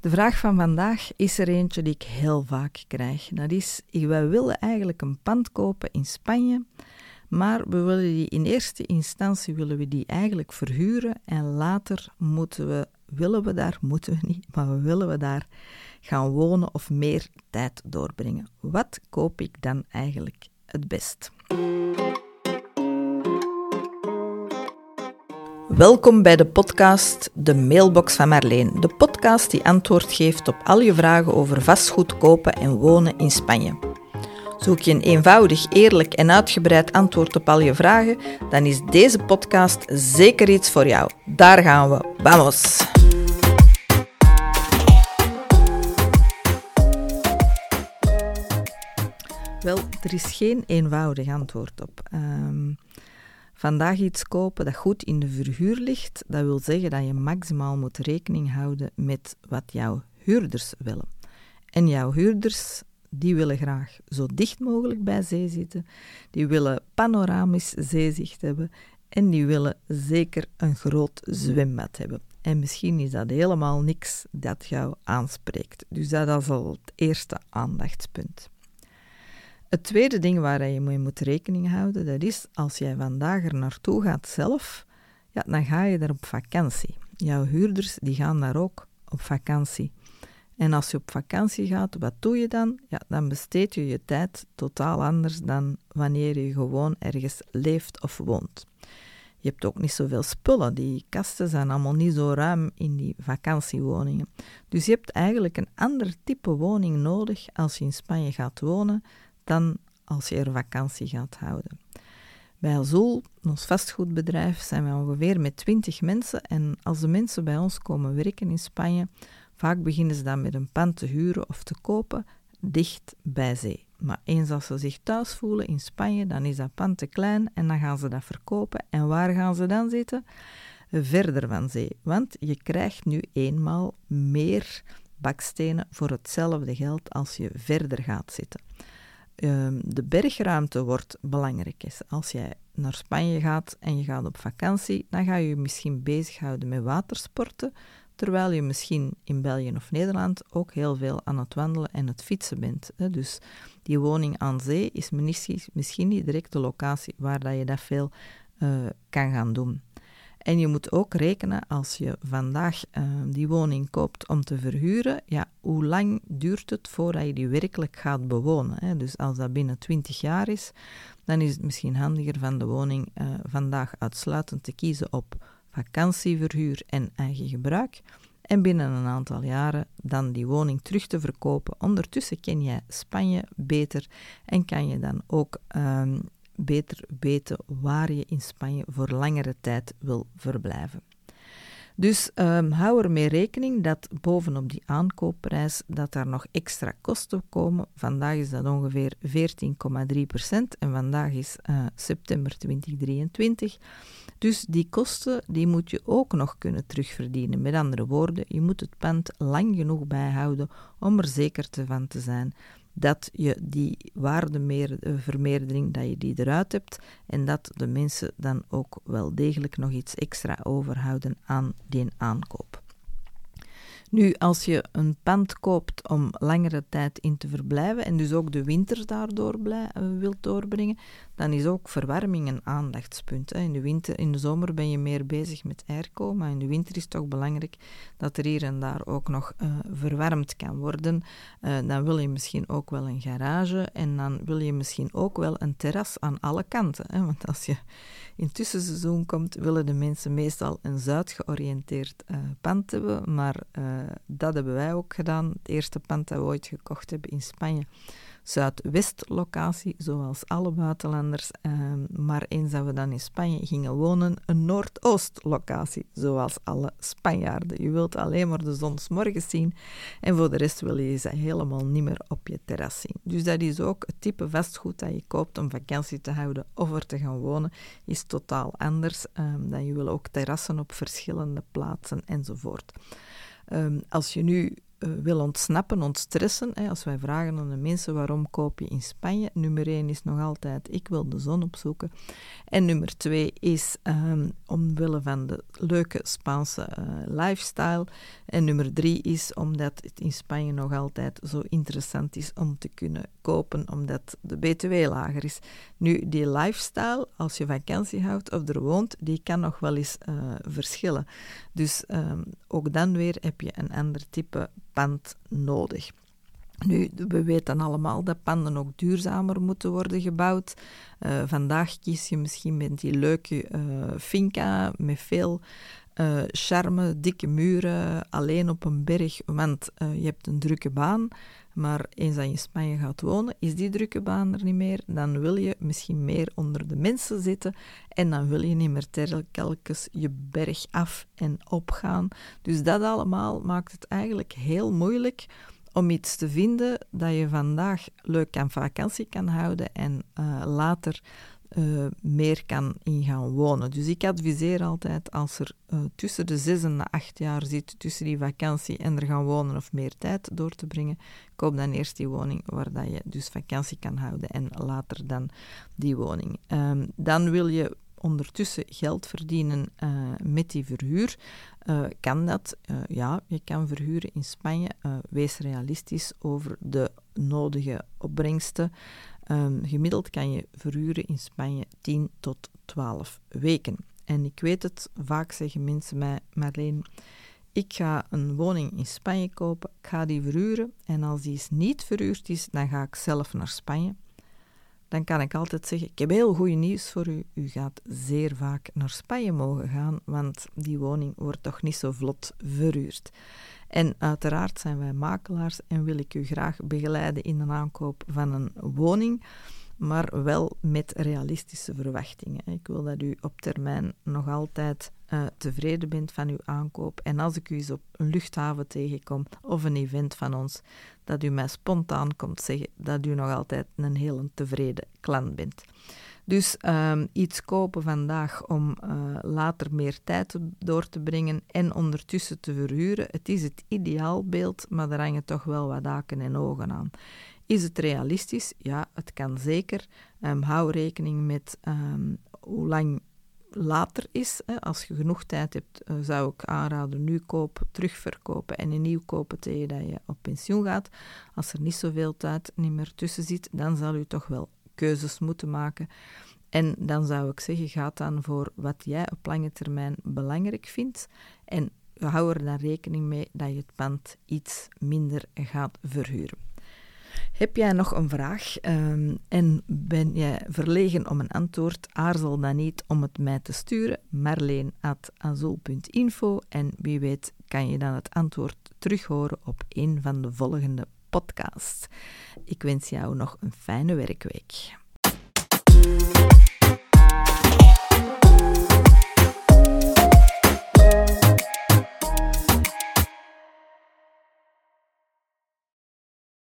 De vraag van vandaag is er eentje die ik heel vaak krijg. Dat is, wij willen eigenlijk een pand kopen in Spanje, maar we willen die in eerste instantie willen we die eigenlijk verhuren en later moeten we, willen we daar, moeten we niet, maar we willen we daar gaan wonen of meer tijd doorbrengen. Wat koop ik dan eigenlijk het best? Welkom bij de podcast De Mailbox van Marleen. De podcast die antwoord geeft op al je vragen over vastgoed kopen en wonen in Spanje. Zoek je een eenvoudig, eerlijk en uitgebreid antwoord op al je vragen, dan is deze podcast zeker iets voor jou. Daar gaan we. Vamos! Wel, er is geen eenvoudig antwoord op. Um, Vandaag iets kopen dat goed in de verhuur ligt, dat wil zeggen dat je maximaal moet rekening houden met wat jouw huurders willen. En jouw huurders, die willen graag zo dicht mogelijk bij zee zitten, die willen panoramisch zeezicht hebben en die willen zeker een groot zwembad hebben. En misschien is dat helemaal niks dat jou aanspreekt. Dus dat is al het eerste aandachtspunt. Het tweede ding waar je mee moet rekening houden, dat is als jij vandaag er naartoe gaat zelf, ja, dan ga je daar op vakantie. Jouw huurders die gaan daar ook op vakantie. En als je op vakantie gaat, wat doe je dan? Ja, dan besteed je je tijd totaal anders dan wanneer je gewoon ergens leeft of woont. Je hebt ook niet zoveel spullen. Die kasten zijn allemaal niet zo ruim in die vakantiewoningen. Dus je hebt eigenlijk een ander type woning nodig als je in Spanje gaat wonen dan als je er vakantie gaat houden. Bij Azul, ons vastgoedbedrijf, zijn we ongeveer met 20 mensen en als de mensen bij ons komen werken in Spanje, vaak beginnen ze dan met een pand te huren of te kopen dicht bij zee. Maar eens als ze zich thuis voelen in Spanje, dan is dat pand te klein en dan gaan ze dat verkopen. En waar gaan ze dan zitten? Verder van zee. Want je krijgt nu eenmaal meer bakstenen voor hetzelfde geld als je verder gaat zitten. Ehm, de bergruimte wordt belangrijk. Is. Als jij naar Spanje gaat en je gaat op vakantie, dan ga je je misschien bezighouden met watersporten, terwijl je misschien in België of Nederland ook heel veel aan het wandelen en het fietsen bent. Dus die woning aan zee is misschien niet direct de locatie waar dat je dat veel uh, kan gaan doen. En je moet ook rekenen, als je vandaag uh, die woning koopt om te verhuren, ja, hoe lang duurt het voordat je die werkelijk gaat bewonen? Hè? Dus als dat binnen 20 jaar is, dan is het misschien handiger van de woning uh, vandaag uitsluitend te kiezen op vakantieverhuur en eigen gebruik. En binnen een aantal jaren dan die woning terug te verkopen. Ondertussen ken jij Spanje beter en kan je dan ook um, beter weten waar je in Spanje voor langere tijd wil verblijven. Dus um, hou ermee rekening dat bovenop die aankoopprijs dat daar nog extra kosten komen. Vandaag is dat ongeveer 14,3 procent en vandaag is uh, september 2023. Dus die kosten die moet je ook nog kunnen terugverdienen. Met andere woorden, je moet het pand lang genoeg bijhouden om er zeker van te zijn dat je die waardevermeerdering, dat je die eruit hebt en dat de mensen dan ook wel degelijk nog iets extra overhouden aan die aankoop. Nu, als je een pand koopt om langere tijd in te verblijven en dus ook de winters daardoor blij, uh, wilt doorbrengen, dan is ook verwarming een aandachtspunt. In, de winter, in de zomer ben je meer bezig met airco, maar in de winter is het toch belangrijk dat er hier en daar ook nog uh, verwarmd kan worden. Uh, dan wil je misschien ook wel een garage en dan wil je misschien ook wel een terras aan alle kanten. Hè. Want als je in tussenseizoen komt, willen de mensen meestal een zuid-georiënteerd pand hebben, maar dat hebben wij ook gedaan. Het eerste pand dat we ooit gekocht hebben in Spanje. Zuidwest-locatie, zoals alle buitenlanders. Ehm, maar eens dat we dan in Spanje gingen wonen, een Noordoost-locatie, zoals alle Spanjaarden. Je wilt alleen maar de zon morgens zien en voor de rest wil je ze helemaal niet meer op je terras zien. Dus dat is ook het type vastgoed dat je koopt om vakantie te houden of er te gaan wonen, is totaal anders. Um, dan je wil ook terrassen op verschillende plaatsen enzovoort. Um, als je nu wil ontsnappen, ontstressen. Hè, als wij vragen aan de mensen waarom koop je in Spanje, nummer één is nog altijd ik wil de zon opzoeken. En nummer twee is um, omwille van de leuke Spaanse uh, lifestyle. En nummer drie is omdat het in Spanje nog altijd zo interessant is om te kunnen kopen, omdat de BTW lager is. Nu, die lifestyle, als je vakantie houdt of er woont, die kan nog wel eens uh, verschillen. Dus um, ook dan weer heb je een ander type pand nodig. Nu, we weten allemaal dat panden ook duurzamer moeten worden gebouwd. Uh, vandaag kies je misschien met die leuke uh, finca met veel uh, charme, dikke muren, alleen op een berg, want je hebt een drukke baan. Maar eens dat je in Spanje gaat wonen, is die drukke baan er niet meer. Dan wil je misschien meer onder de mensen zitten en dan wil je niet meer telkens je berg af en opgaan. Dus dat allemaal maakt het eigenlijk heel moeilijk om iets te vinden dat je vandaag leuk aan vakantie kan houden en uh, later uh, meer kan in gaan wonen. Dus ik adviseer altijd als er uh, tussen de zes en de acht jaar zit tussen die vakantie en er gaan wonen of meer tijd door te brengen, koop dan eerst die woning waar dat je dus vakantie kan houden en later dan die woning. Um, dan wil je ondertussen geld verdienen uh, met die verhuur. Kan dat? Ja, je kan verhuren in Spanje. wees realistisch over de nodige opbrengsten. Um, gemiddeld kan je verhuren in Spanje 10 tot 12 weken. En ik weet het, vaak zeggen mensen mij, Marleen, ik ga een woning in Spanje kopen, ik ga die verhuren en als die niet verhuurd is, dan ga ik zelf naar Spanje. Dan kan ik altijd zeggen, ik heb heel goed nieuws voor u. U gaat zeer vaak naar Spanje mogen gaan, want die woning wordt toch niet zo vlot verhuurd. En uiteraard zijn wij makelaars en wil ik u graag begeleiden in de aankoop van een woning, maar wel met realistische verwachtingen. Ik wil dat u op termijn nog altijd uh, tevreden bent van uw aankoop. En als ik u eens op een luchthaven tegenkom of een event van ons, dat u mij spontaan komt zeggen dat u nog altijd een heel tevreden klant bent. Dus um, iets kopen vandaag om uh, later meer tijd door te brengen en ondertussen te verhuren, het is het ideaalbeeld, maar daar hangen toch wel wat daken en ogen aan. Is het realistisch? Ja, het kan zeker. Um, hou rekening met um, hoe lang later is. Hè. Als je genoeg tijd hebt, uh, zou ik aanraden nu kopen, terugverkopen en een nieuw kopen tegen dat je op pensioen gaat. Als er niet zoveel tijd niet meer tussen zit, dan zal u toch wel keuzes moeten maken. En dan zou ik zeggen, ga dan voor wat jij op lange termijn belangrijk vindt. En hou er dan rekening mee dat je het pand iets minder gaat verhuren. Heb jij nog een vraag um, en ben jij verlegen om een antwoord? Aarzel dan niet om het mij te sturen, marleen.azul.info en wie weet kan je dan het antwoord terughoren op een van de volgende podcasts. Ik wens jou nog een fijne werkweek.